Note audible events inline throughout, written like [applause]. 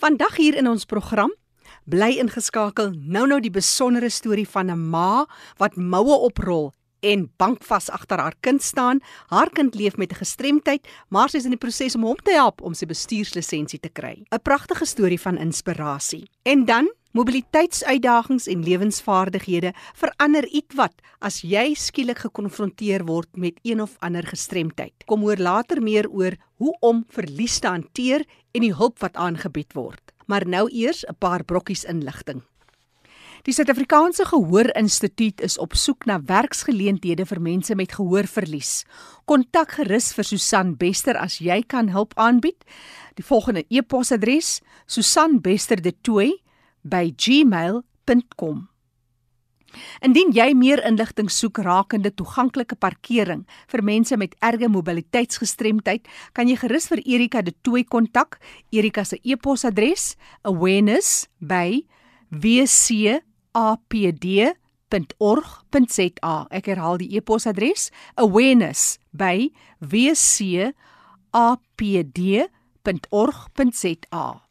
Vandag hier in ons program bly ingeskakel nou nou die besondere storie van 'n ma wat moue oprol en bankvas agter haar kind staan. Haar kind leef met 'n gestremdheid, maar sy is in die proses om hom te help om sy bestuurslisensie te kry. 'n Pragtige storie van inspirasie. En dan Mobiliteitsuitdagings en lewensvaardighede verander ietwat as jy skielik gekonfronteer word met een of ander gestremdheid. Kom hoor later meer oor hoe om verlies te hanteer en die hulp wat aangebied word. Maar nou eers 'n paar brokkies inligting. Die Suid-Afrikaanse Gehoorinstituut is op soek na werksgeleenthede vir mense met gehoorverlies. Kontak gerus vir Susan Bester as jy kan hulp aanbied. Die volgende e-posadres: susanbesterdetoy@gmail.com. Indien jy meer inligting soek rakende toeganklike parkering vir mense met erge mobiliteitsgestremdheid, kan jy gerus vir Erika de Tooy kontak. Erika se e-posadres: awareness@wcapd.org.za. Ek herhaal die e-posadres: awareness@wcapd.org.za.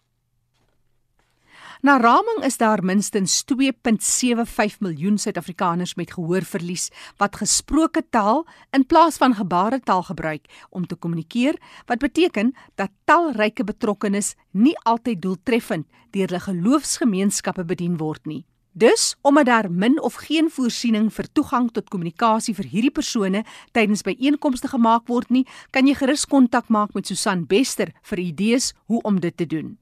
Na raming is daar minstens 2.75 miljoen Suid-Afrikaners met gehoorverlies wat gesproke taal in plaas van gebaretaal gebruik om te kommunikeer, wat beteken dat talryke betrokkenes nie altyd doeltreffend deur hulle geloofsgemeenskappe bedien word nie. Dus, omdat daar min of geen voorsiening vir toegang tot kommunikasie vir hierdie persone tydens byeenkomste gemaak word nie, kan jy gerus kontak maak met Susan Bester vir idees hoe om dit te doen.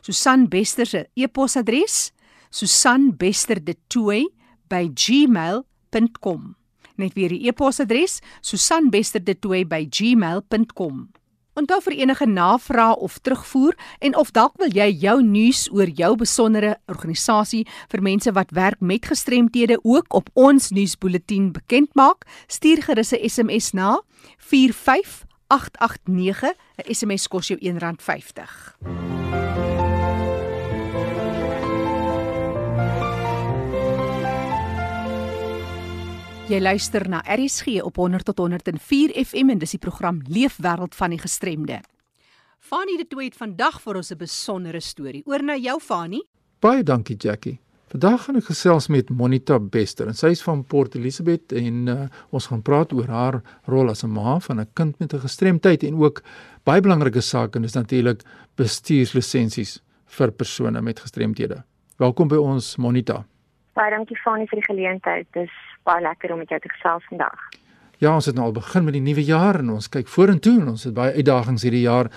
Susan Bester se e-posadres: susanbesterdetoy@gmail.com. Net weer die e-posadres: susanbesterdetoy@gmail.com. Onthou vir enige navrae of terugvoer en of dalk wil jy jou nuus oor jou besondere organisasie vir mense wat werk met gestremthede ook op ons nuusbulletin bekend maak, stuur gerus 'n SMS na 45889. 'n SMS kos jou R1.50. Jy luister na RSG op 100 tot 104 FM en dis die program Leefwêreld van die gestremde. Fanie de Tooi het vandag vir ons 'n besondere storie. Oor na jou Fanie. Baie dankie Jackie. Vandag gaan ek gesels met Monita Bester en sy is van Port Elizabeth en uh, ons gaan praat oor haar rol as 'n ma van 'n kind met 'n gestremdheid en ook baie belangrike saak en dis natuurlik bestuurslisensies vir persone met gestremthede. Welkom by ons Monita. Baie dankie Fanie vir die geleentheid. Dis baie lekker om met jou te gesels vandag. Ja, ons het nou al begin met die nuwe jaar en ons kyk vorentoe en ons het baie uitdagings hierdie jaar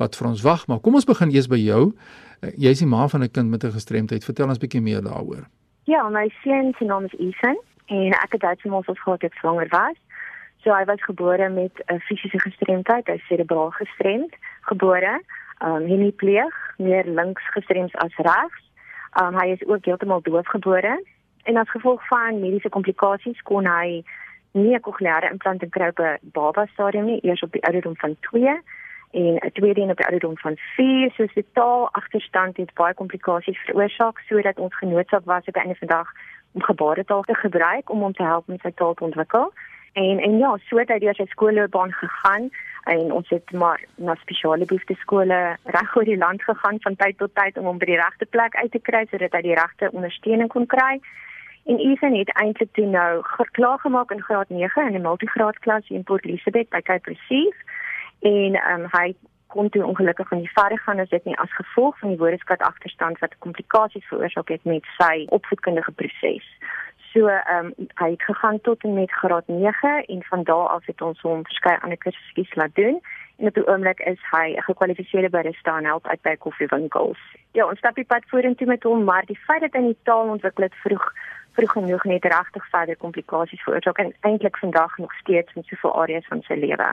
wat vir ons wag, maar kom ons begin eers by jou. Eh, jy is die ma van 'n kind met 'n gestremdheid. Vertel ons bietjie meer daaroor. Ja, my seun se naam is Ethan en ek het uit hom ons gehad het swanger was. So hy was gebore met 'n fisiese gestremdheid, hy serebraal gestremd, gebore, ehm um, hemipleeg, meer links gestremd as regs. Ehm um, hy is ook heeltemal doof gebore en as gevolg van mediese komplikasies kon hy nie 'n kokleaire implant kry op 'n baba stadium nie, eers op die ouderdom van 2 en 'n tweede een op die ouderdom van 4. So totaal agterstand het baie komplikasies veroorsaak sodat ons genoodsaak was op 'n einde van dag om gebaretaal te gebruik om hom te help met sy taal te ontwikkel. En en ja, so het hy deur sy skoolloopbaan gegaan en ons het maar na spesiale behoefte skole reg oor die land gegaan van tyd tot tyd om hom by die regte plek uit te kry sodat hy die regte ondersteuning kon kry. En Ethan het eintlik toe nou geklaar gemaak in graad 9 in 'n multigraad klas in Port Elizabeth by Cape Receive en um, hy kon toe ongelukkig aan die verder gaan as dit nie as gevolg van die woordeskat agterstand wat komplikasies veroorsaak het met sy opvoedkundige proses. So ehm um, hy het gegaan tot en met graad 9 en van daar af het ons hom verskeie ander kursusse laat doen en op die oomblik is hy 'n gekwalifiseerde barista en help uit by koffiewinkels. Ja, ons stap die pad vorentoe met hom, maar die feit dat hy nie taal ontwikkel het vroeg vroeg genoeg net regtig verder komplikasies veroorsaak en eintlik vandag nog steeds in soveel areas van sy lewe.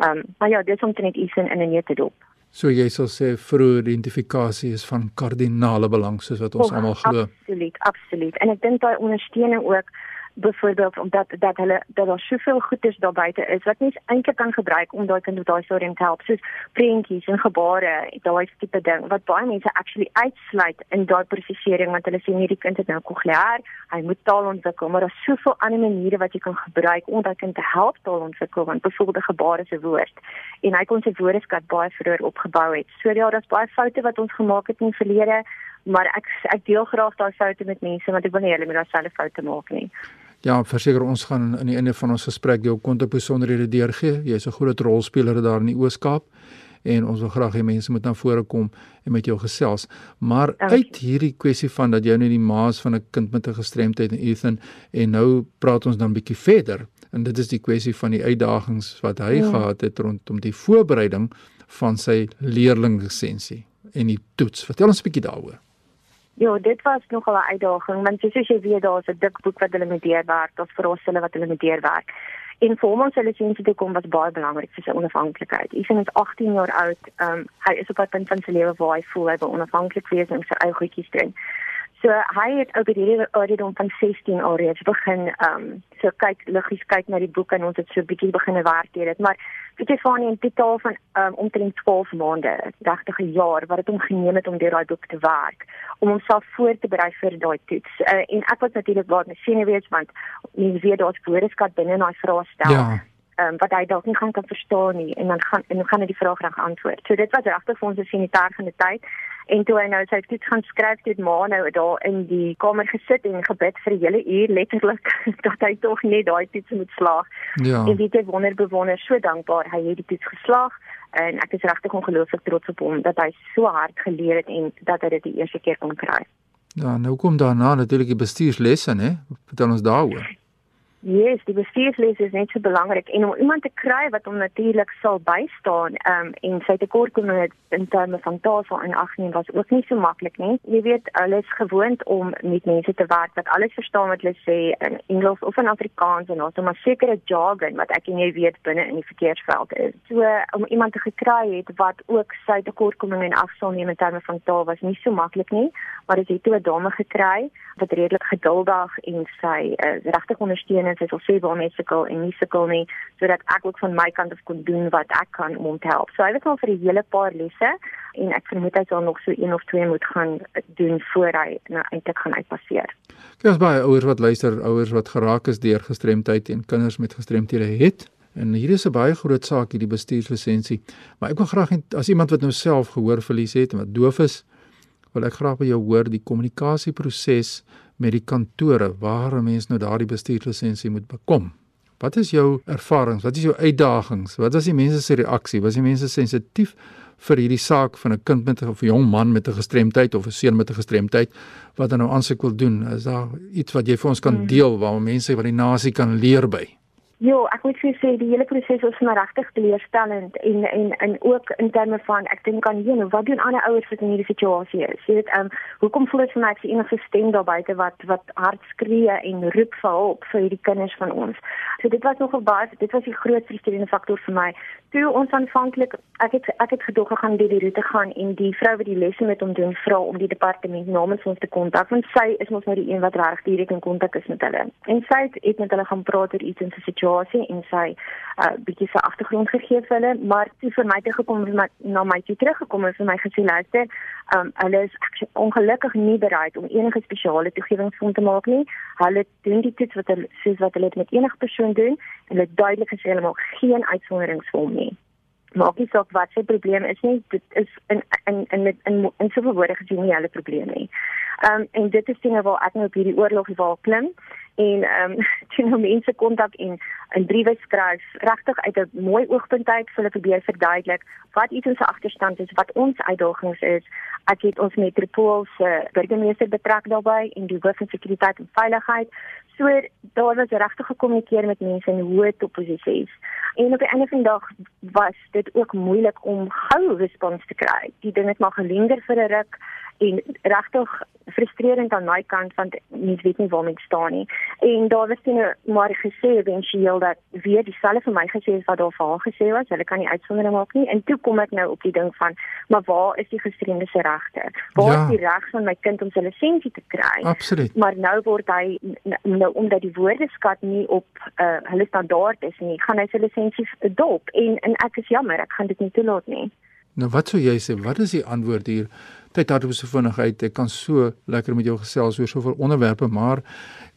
Ehm um, maar ja, dis om te net iets in 'n neete dop. So jy sal sê vroeë identifikasie is van kardinale belang soos wat ons almal glo. Absoluut, absoluut. En ek dink daai ondersteuning ook byvoorbeeld omdat dat hulle dat daar soveel goeders daar buite is wat mens eintlik kan gebruik om daai kind op daai stadium te help soos prentjies en gebare daai tipe ding wat baie mense actually uitsluit in daai prosesering want hulle sê hierdie kind het nou kokleaar hy moet taal ontwikkel. Maar daar's soveel ander maniere wat jy kan gebruik om daai kind te help taal ontwikkel want byvoorbeeld gebare se woord. En hy kon sy woordeskat baie vroeër opgebou het. So ja daar's baie foute wat ons gemaak het in die verlede maar ek ek deel graag daai foute met mense want ek wil nie hulle met selfde foute maak nie Ja, verseker ons gaan in die einde van ons gesprek jou kontak besonderhede deurgee. Jy's 'n groot rolspeler daar in die Oos-Kaap en ons wil graag hê mense moet na vore kom en met jou gesels. Maar Dank uit hierdie kwessie van dat jy nou die maas van 'n kind met 'n gestremdheid en Ethan en nou praat ons dan bietjie verder en dit is die kwessie van die uitdagings wat hy ja. gehad het rondom die voorbereiding van sy leerlinglisensie en die toets. Vertel ons 'n bietjie daaroor. Ja, dit was nogal 'n uitdaging want soos jy weet daar's 'n dik boek wat hulle moet deurwerk, daar's vir ons hulle wat hulle moet deurwerk. En vir hom om sy lisensie te kom was baie belangrik vir sy onafhanklikheid. Hy is 18 jaar oud. Ehm um, hy is op 'n punt van sy lewe waar hy voel hy wil onafhanklik wees en sy eie goedjies doen. So hy het ook hierdie ouderdom van 16 alreeds begin ehm um, so kyk liggies kyk na die boek en ons het so bietjie begin werk hier dit maar weet jy van in totaal van um, omtrent 12 maande regtig 'n jaar wat dit hom geneem het om deur daai boek te werk om homself voor te berei vir daai toets. Uh, en ek was natuurlik baie gesenuwees want mens weet daar's woordeskat binne in daai vraestel. Ja um, wat hy dalk nie gaan kan verstaan nie en dan gaan en dan gaan hy die vraag reg antwoord. So dit was regtig vir ons 'n sinitaargende tyd en toe hy nou sy toets gaan skryf het maar nou daar in die kamer gesit en gebid vir 'n hele uur letterlik [laughs] dat hy tog net daai toets moet slaag. Ja. En dit het wonder bewonder so dankbaar hy het die toets geslaag en ek is regtig ongelooflik trots op hom dat hy so hard geleer het en dat hy dit die eerste keer kon kry. Ja, nou kom daarna natuurlik die bestuurslesse, né? Vertel ons daaroor. Yes, die bestuursles is net so belangrik en om iemand te kry wat hom natuurlik sal bystaan um, en sy tekortkominge in terme van tafel en agneem was ook nie so maklik nie. Jy weet, hulle is gewoond om met mense te werk wat alles verstaan wat hulle sê in Engels of in Afrikaans en daar's 'n maar sekere jargon wat ek en jy weet binne in die verkeersveld is. So om iemand te gekry het wat ook sy tekortkominge en afsal neem in terme van taal was nie so maklik nie, maar dit het toe 'n dame gekry wat redelik geduldig en sy uh, regtig ondersteun en sy sê waar mense sukkel en nie sukkel nie sodat ek ook van my kant af kon doen wat ek kan om te help. So hy het al vir 'n hele paar lesse en ek vermoed hy sal nog so een of twee moet gaan doen voor hy nou eintlik gaan uitpasseer. As baie ouers wat luister, ouers wat geraak is deur gestremdheid en kinders met gestremthede het. En hier is 'n baie groot saak hierdie bestuurslisensie. Maar ek wil graag as iemand wat nou self gehoor verlies het en wat doof is, wil ek graag by jou hoor die kommunikasieproses met die kantore waar 'n mens nou daardie bestuurslisensie moet bekom. Wat is jou ervarings? Wat is jou uitdagings? Wat was die mense se reaksie? Was die mense sensitief vir hierdie saak van 'n kind met 'n of 'n jong man met 'n gestremdheid of 'n seun met 'n gestremdheid wat dan nou aansoek wil doen? Is daar iets wat jy vir ons kan mm. deel waar mense wat die nasie kan leer by? Ja, ek moet vir sê die hele proses was maar regtig teleurstellend en en en ook in terme van ek dink aan jy nou wat doen ander ouers wat in hierdie situasie is. Jy weet, ehm um, hoekom voel dit vir my ek is enige stem daar buite wat wat hard skree en roep vir hulp vir hierdie kinders van ons. So dit was nogal baie dit was die groot frustrerende faktor vir my. Toe ons aanvanklik ek het ek het gedog gaan deur die roete gaan en die vrou wat die lesse met hom doen vra om die departement namens ons te kontak want sy is mos nou die een wat reg direk in kontak is met hulle. En sy het met hulle gaan praat oor iets in sy situasie en sy uh, bietjie sy agtergrond gegee vir hulle, maar toe vir my te gekom met na my toe teruggekom en vir my gesê luister, um, hulle is ongelukkig nie bereid om enige spesiale toegewingsfonds te maak nie. Hulle doen die toets wat hulle soos wat hulle met enige persoon doen en hulle duidelik gesê hulle maak geen uitsonderings vir hom nie. Maak nie saak wat sy probleem is nie, dit is in in in in, in, in soveel woorde gesê nie hulle probleem nie. Um, en dit is dinge waar ek nou op hierdie oorlog waar klim en ehm um, [laughs] toe nou mense kontak en 'n briewe skryf regtig uit 'n mooi oogpunt uit vir hulle probeer verduidelik wat iets ons agterstand is, wat ons uitdagings is. Ek het ons metropoolse burgemeester betrek daarbey en die hoof van sekuriteit en veiligheid. So daar was regtig gekommunikeer met mense in hoë posisies. En op die einde van die dag was dit ook moeilik om gou respons te kry. Die ding het maar gelinger vir 'n ruk en regtig frustrerend aan my kant want mens weet nie waar mens staan nie. En daar was toe nou maar gesê eventueel dat weer dieselfde vir my gesê is wat daar vir haar gesê was. Hulle kan nie uitsondering maak nie. En toe kom ek nou op die ding van, maar waar is die gestremde se regte? Waar ja. is die reg van my kind om sy lisensie te kry? Absoluut. Maar nou word hy nou omdat die woordeskat nie op uh, hulle standaard is nie, gaan hy sy lisensie dop en en ek is jammer, ek gaan dit nie toelaat nie. Nou wat sou jy sê? Wat is die antwoord hier? tyd hardop so vinnig uit. Ek kan so lekker met jou gesels oor soveel onderwerpe, maar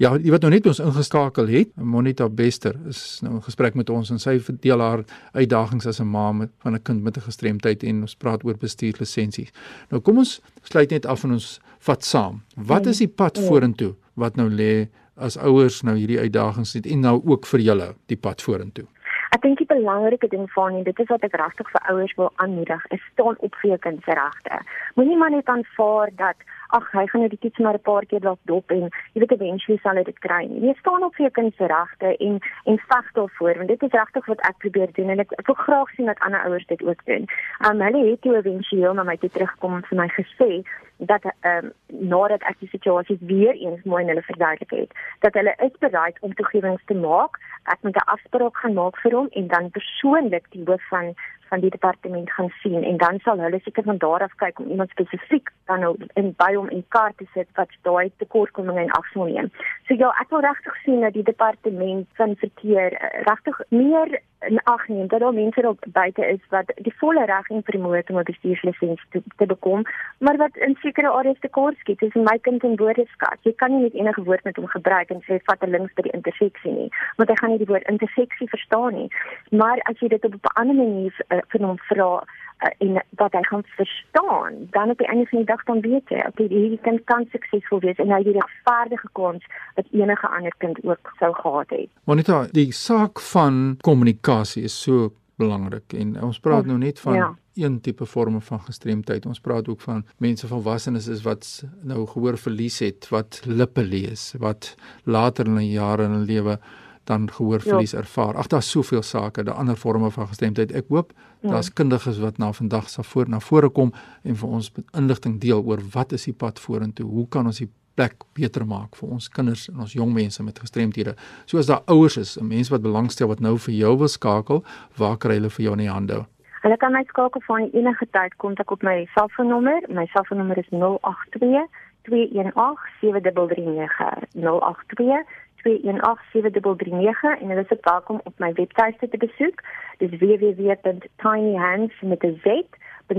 ja, jy wat nou net ons ingeskakel het, Monita Bester is nou in gesprek met ons en sy verdeel haar uitdagings as 'n ma van 'n kind met 'n gestremdheid en ons praat oor bestuurslisensies. Nou kom ons sluit net af en ons vat saam. Wat is die pad ja. vorentoe wat nou lê as ouers nou hierdie uitdagings het en nou ook vir julle die pad vorentoe? Ek dink die belangrike ding van en dit is wat ek regtig vir ouers wil aanmoedig, is staan op vir jou kind se regte. Moenie maar net aanvaar dat ag hy gaan nou die toets maar 'n paar keer dalk dop en jy weet eventually sal hy dit kry nie. Jy staan op vir jou kind se regte en en veg daarvoor want dit is regtig wat ek probeer doen en ek, ek wil graag sien dat ander ouers dit ook doen. Um hulle het toe eventueel na my toe terugkom en vir my gesê dat ehm um, nadat ek die situasie weer eens mooi in hulle verduidelik het dat hulle is bereid om toegewings te maak ek moet 'n afspraak gaan maak vir hom en dan persoonlik die hoof van van die departement gaan sien en dan sal hulle seker van daar af kyk om iemand spesifiek dan nou in by hom in kaart te sit wat daai tekortkominge in ag sal neem. So ja, ek wil regtig sien dat die departement van verkeer eh, regtig meer in ag neem dat daar mense op buite is wat die volle reg en vermoë om 'n bestuurslisensie te, te bekom, maar wat in sekere areas te kort skiet. Dis my kind in woordeskat. Jy kan nie net enige woord met hom gebruik en sê vat 'n links by die interseksie nie, want hy gaan nie die woord interseksie verstaan nie. Maar as jy dit op 'n ander manier uh, vir hom vra uh, en wat hy gaan verstaan, dan op die einde van die dag dan weet hy, okay, hierdie kind kan suksesvol wees en hy het die regverdige kans wat enige ander kind ook sou gehad het. Monita, die saak van kommunikasie is so belangrik en ons praat nou net van ja. een tipe vorme van gestremdheid. Ons praat ook van mense volwassenes is wat nou gehoor verlies het, wat lippe lees, wat later in 'n jare in hulle lewe dan gehoorverlies ja. ervaar. Ag daar's soveel sake, daar ander forme van gestremdheid. Ek hoop ja. daar's kundiges wat na vandag sal voor na vore kom en vir ons inligting deel oor wat is die pad vorentoe? Hoe kan ons die plek beter maak vir ons kinders en ons jong mense met gestremdhede? Soos daar ouers is, 'n mens wat belangstel wat nou vir jou wil skakel, waar kry hulle vir jou in die hande? Hulle kan my skakel van enige tyd kontak op my selfoonnommer. My selfoonnommer is 082 218 7339 082 08218739 en hulle is welkom op my webtuiste te besoek. Dis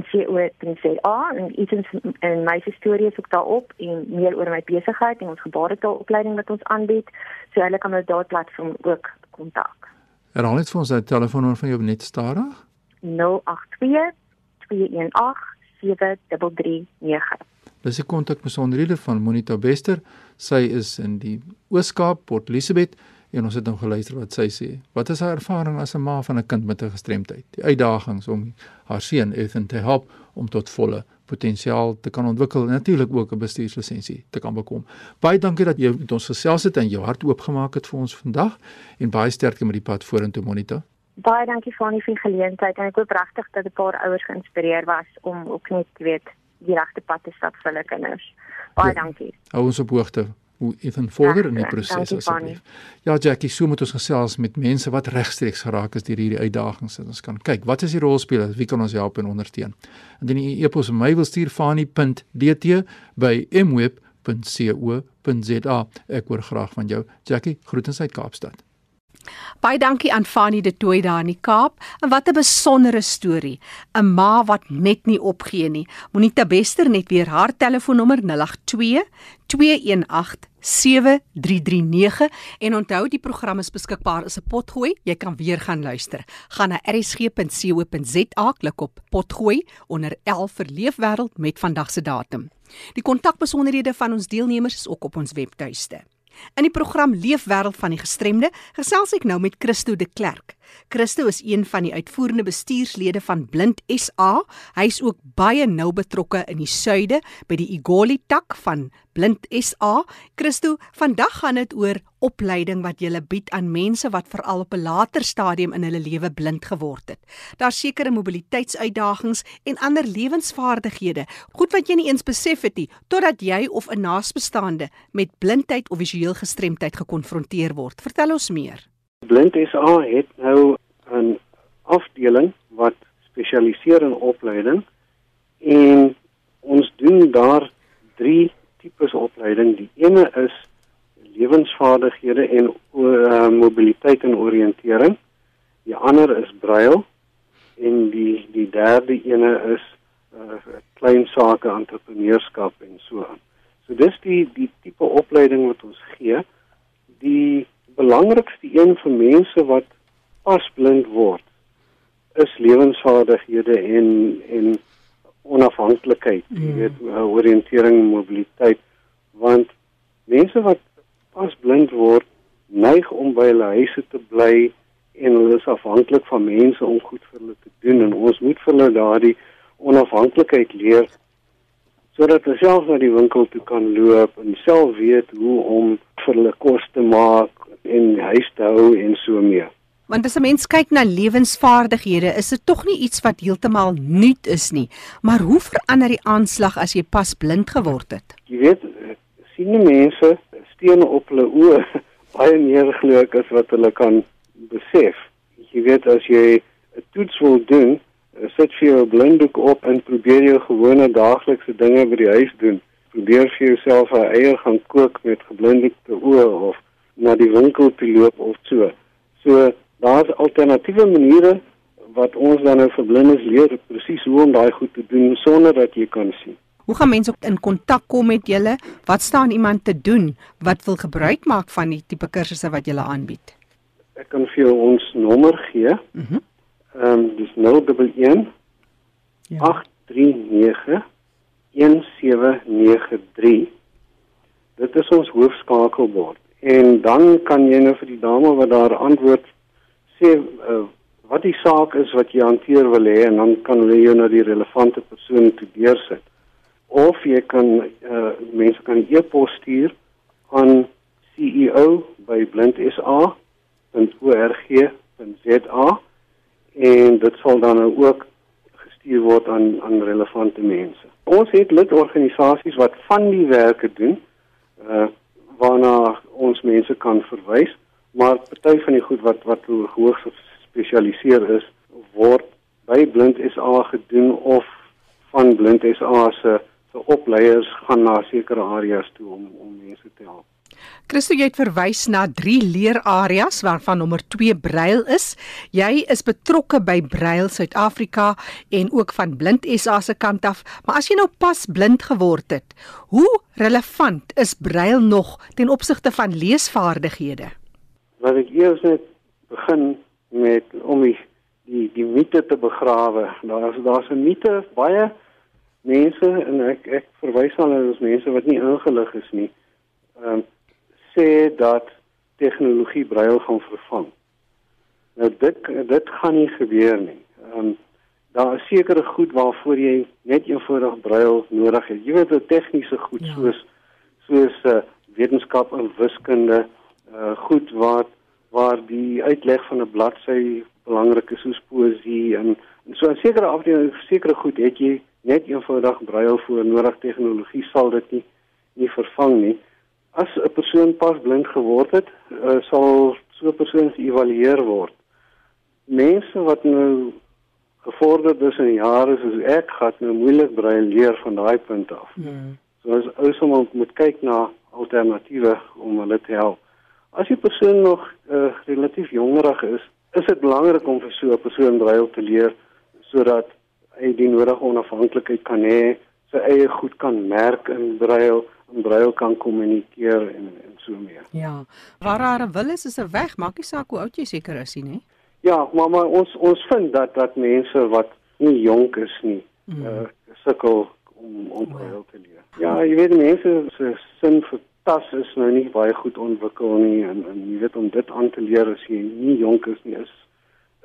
www.tinyhands.co.za en iets in my storie is ook daarop en meer oor my besigheid en ons gebaretaalopleiding wat ons aanbied. So hulle kan met daardie platform ook kontak. Herhaal net vir ons daai telefoonnommer van jou net stadig. 082 218 7339 Dis die kontakbesonderhede van Monita Bester. Sy is in die Oos-Kaap, Port Elizabeth en ons het nou geluister wat sy sê. Wat is haar ervaring as 'n ma van 'n kind met 'n gestremdheid? Die uitdagings om haar seun Ethan te help om tot volle potensiaal te kan ontwikkel en natuurlik ook 'n bestuurslisensie te kan bekom. Baie dankie dat jy met ons gesels het en jou hart oopgemaak het vir ons vandag en baie sterkte met die pad vorentoe Monita. Baie dankie vir die geleentheid en ek hoop regtig dat 'n paar ouers geïnspireer was om ook net weet die regte pad te stap vir hulle kinders. Baie ja, dankie. Hou ons op hoogte hoe Ethan vorder in die proses asseblief. Ja Jackie, so moet ons gesels met mense wat regstreeks geraak is deur hierdie uitdagings en ons kan kyk wat is die rolspelers, wie kan ons help en ondersteun. Indien 'n e-pos vir my wil stuur fani.dt by mweb.co.za. Ek hoor graag van jou. Jackie, groetens uit Kaapstad. Baie dankie aan Fanny de Tooi daar in die Kaap. En wat 'n besondere storie. 'n Ma wat net nie opgee nie. Monita Bester net weer haar telefoonnommer 082 218 7339 en onthou die program is beskikbaar as 'n potgooi. Jy kan weer gaan luister. Gaan na rsg.co.za klik op potgooi onder 11 vir leefwêreld met vandag se datum. Die kontakbesonderhede van ons deelnemers is ook op ons webtuiste. In die program Leefwêreld van die Gestremde gesels ek nou met Christo de Klerk. Christo is een van die uitvoerende bestuurslede van Blind SA. Hy is ook baie nou betrokke in die suide by die Igoli tak van Blind SA. Christo, vandag gaan dit oor opleiding wat jy bied aan mense wat veral op 'n later stadium in hulle lewe blind geword het. Daar's sekere mobiliteitsuitdagings en ander lewensvaardighede, goed wat jy nie eens besef het nie totdat jy of 'n naasbestaande met blindheid of visueel gestremdheid gekonfronteer word. Vertel ons meer. Blind SA het nou 'n afdeling wat spesialiseer in opleiding en ons doen daar drie tipes opleiding. Die ene is lewensvaardighede en uh, mobiliteit en oriëntering. Die ander is braille en die die derde ene is uh, klein sake entrepreneurskap en so aan. So dis die die tipe opleiding wat ons gee. Die belangrikste een vir mense wat pasblind word is lewensvaardighede en en onafhanklikheid, mm. jy weet, uh, oriëntering mobiliteit want mense wat pasblind word neig om by hulle huise te bly en hulle is afhanklik van mense om goed vir hulle te doen en ons moet vir hulle daardie onafhanklikheid leer sodat hulle self na die winkel toe kan loop en self weet hoe om vir hulle kos te maak en huis te hou en so meer. Want as 'n mens kyk na lewensvaardighede, is dit tog nie iets wat heeltemal nuut is nie. Maar hoe verander die aanslag as jy pas blind geword het? Jy weet, sien die mense stene op hulle oë [laughs] baie meer glo as wat hulle kan besef. Jy weet as jy 'n toets wil doen, sit vir jou blinddoek op en probeer jou gewone daaglikse dinge by die huis doen. Probeer vir jouself 'n eier gaan kook met geblinddoekte oë of na die winkel toe loop of so. So daar's alternatiewe maniere wat ons dan nou vir blindes leer presies hoe om daai goed te doen sonder dat jy kan sien. Hoe gaan mense in kontak kom met julle? Wat staan iemand te doen wat wil gebruik maak van die tipe kursusse wat julle aanbied? Ek kan vir jou ons nommer gee. Mhm. Mm Ehm um, dis 011 ja. 839 1793. Dit is ons hoofskakelbord. En dan kan jy nou vir die dame wat daar antwoord sê uh, wat die saak is wat jy hanteer wil hê en dan kan hulle jou na die relevante persoon toe deursit. Of jy kan uh, mense kan e-pos stuur aan CEO by blindsa.org.za en dit sal dan nou ook gestuur word aan aan relevante mense. Ons het lidorganisasies wat van die werke doen uh waarna ons mense kan verwys, maar party van die goed wat wat hoogs gespesialiseer is, word by Blind SA gedoen of van Blind SA se se opleiers gaan na sekere areas toe om om mense te help. Christo jy het verwys na drie leerareas waarvan nommer 2 Braille is. Jy is betrokke by Braille Suid-Afrika en ook van Blind SA se kant af, maar as jy nou pas blind geword het, hoe relevant is Braille nog ten opsigte van leesvaardighede? Wat ek eers net begin met om die die, die mite te begrawe. Daar's daar's 'n mite baie mense en ek ek verwys aan hulle as mense wat nie ingelig is nie. Ehm um, sê dat tegnologie braille gaan vervang. Nou dit dit gaan nie gebeur nie. Ehm um, daar is sekere goed waarvoor jy net eenvoudig braille nodig het. Jy weet wat tegniese goed ja. soos soos uh, wetenskap en wiskunde uh goed wat waar die uitleg van 'n bladsy belangrik is soos poesie en, en so 'n sekere afdeling sekere goed het jy net eenvoudig braille voor nodig tegnologie sal dit nie nie vervang nie as 'n persoon pas blind geword het, uh, sal so 'n persoon geëvalueer word. Mense wat nou gevorderd is in jare soos ek, gaan nou moeilik braai leer van daai punt af. Hmm. So as ou soms moet kyk na alternatiewe om hulle te help. As die persoon nog uh, relatief jongerig is, is dit belangrik om vir so 'n persoon braai te leer sodat hy die nodige onafhanklikheid kan hê, sy eie goed kan merk in braille in braille kan kommunikeer en en so meer. Ja. Waar haar wil is is 'n weg, maak nie saak hoe oud jy seker is nie. Ja, maar maar ons ons vind dat dat mense wat nie jonk is nie, mm. uh sukkel om om ja. braille te leer. Ja, jy weet mense se sin vir tas is nou nie baie goed ontwikkel nie en en jy weet om dit aan te leer as jy nie jonk is nie is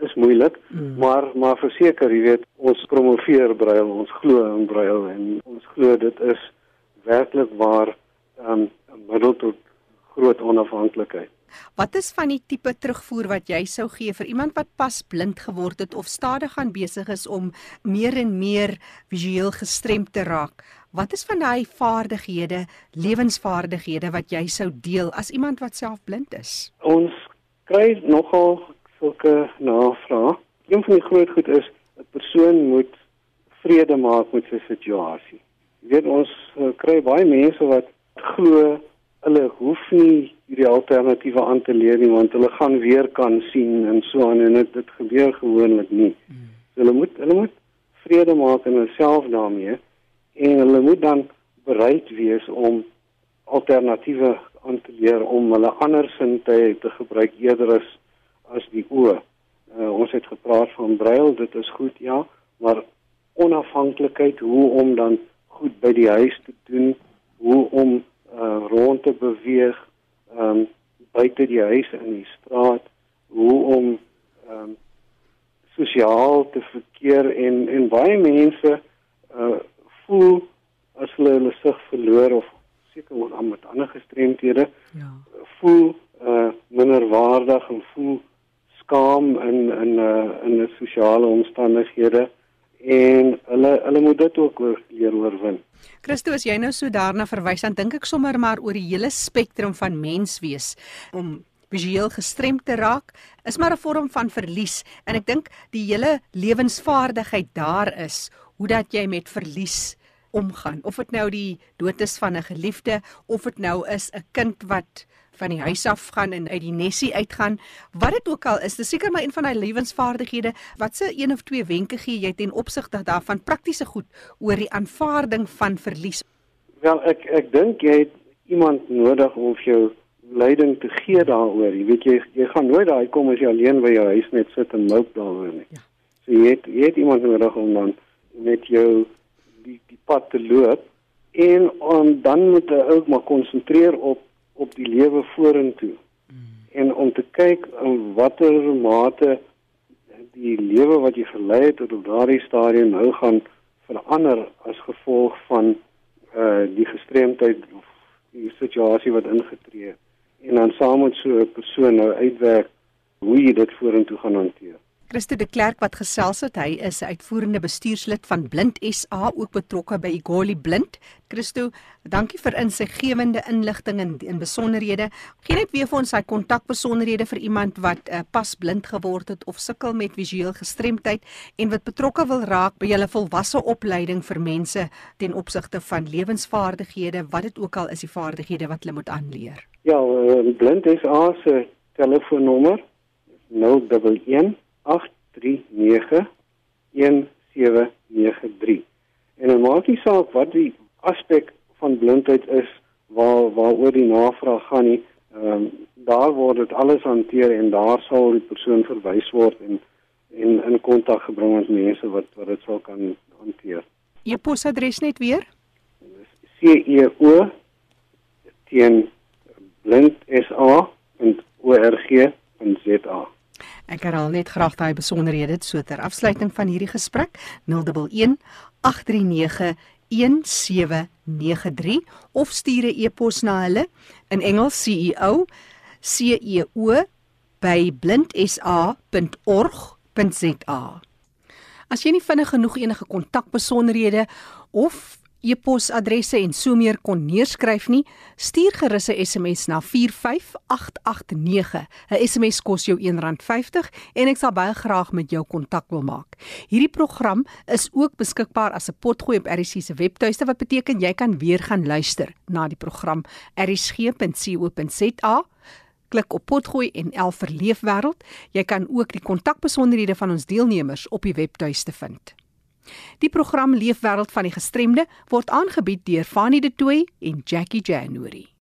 is moeilik, mm. maar maar verseker, jy weet, ons promoveer brail, ons glo in brail en ons glo dit is werklik waar um, 'n middel tot groot onafhanklikheid. Wat is van die tipe terugvoer wat jy sou gee vir iemand wat pas blind geword het of stadig aan besig is om meer en meer visueel gestremd te raak? Wat is van daai vaardighede, lewensvaardighede wat jy sou deel as iemand wat self blind is? Ons kry nogal sulke navrae. Een van die groot goed is 'n persoon moet vrede maak met sy situasie. Jy weet ons uh, kry baie mense wat glo hulle hoef nie hierdie alternatiewe aan te leer nie want hulle gaan weer kan sien en so aan en dit, dit gebeur gewoonlik nie. Hmm. So hulle moet hulle moet vrede maak in hulself daarmee en hulle moet dan bereid wees om alternatiewe aan te leer om hulle ander sintuie te gebruik eerder as as die oë. Uh, ons het gepraat van brail, dit is goed ja, maar onafhanklikheid hoe om dan goed by die huis te doen, hoe om uh, rond te beweeg um buite die huis in die straat hoe om um sosiaal te verkeer en en baie mense uh voel as hulle hulle sig verloor of seker ook aan met ander gestremdhede ja. voel uh minderwaardig en voel skaam in in uh in 'n sosiale omstandighede en hulle hulle moet dit ook leer oorwin. Christo as jy nou so daarna verwys dan dink ek sommer maar oor die hele spektrum van menswees. Om visueel gestremd te raak is maar 'n vorm van verlies. En ek dink die hele lewensvaardigheid daar is hoe dat jy met verlies omgaan. Of dit nou die dood is van 'n geliefde of dit nou is 'n kind wat van die huis af gaan en uit die nesie uitgaan. Wat dit ook al is, dis seker maar een van daai lewensvaardighede wat se een of twee wenke gee jy ten opsigte daarvan praktiese goed oor die aanvaarding van verlies. Wel ek ek dink jy het iemand nodig om vir jou leiding te gee daaroor. Jy weet jy jy gaan nooit daai kom as jy alleen by jou huis net sit en mouk daaroor nie. Ja. So jy het jy het iemand nodig om dan met jou die die pad te loop en om dan moet jy ook maar konsentreer op op die lewe vorentoe. Mm. En om te kyk in watter mate die lewe wat jy gelei het tot op daardie stadium nou gaan verander as gevolg van uh die gestremdheid of die situasie wat ingetree het. En dan saam met so 'n persoon nou uitwerk hoe jy dit vorentoe gaan hanteer. Christo de Klerk wat gesels het, hy is 'n uitvoerende bestuurslid van Blind SA ook betrokke by Igoli Blind. Christo, dankie vir insiggewende inligting en in besonderhede. Gee net weer vir ons sy kontakbesonderhede vir iemand wat uh, pas blind geword het of sukkel met visueel gestremdheid en wat betrokke wil raak by julle volwasse opleiding vir mense ten opsigte van lewensvaardighede, wat dit ook al is die vaardighede wat hulle moet aanleer. Ja, uh, Blind SA se telefoonnommer 011 0891101793. En dan maak nie saak wat die aspek van blindheid is waar waaroor die navraag gaan nie. Ehm um, daar word dit alles hanteer en daar sal die persoon verwys word en en in kontak gebring met mense wat wat dit sal kan hanteer. E posadres net weer? C E O teen blindsa.org.za Ek herhaal net graag daai besonderhede so ter afsluiting van hierdie gesprek 011 839 1793 of stuur 'n e-pos na hulle in Engels CEO CEO by blindsa.org.za. As jy nie vinnig genoeg enige kontakbesonderhede of e-posadresse en so meer kon neerskryf nie, stuur gerus 'n SMS na 45889. 'n SMS kos jou R1.50 en ek sal baie graag met jou kontak wil maak. Hierdie program is ook beskikbaar as 'n potgooi op RSC se webtuiste wat beteken jy kan weer gaan luister na die program rsg.co.za. Klik op potgooi en 11 vir leefwêreld. Jy kan ook die kontakbesonderhede van ons deelnemers op die webtuiste vind. Die program Leefwêreld van die Gestremde word aangebied deur Fanie De Tooy en Jackie January.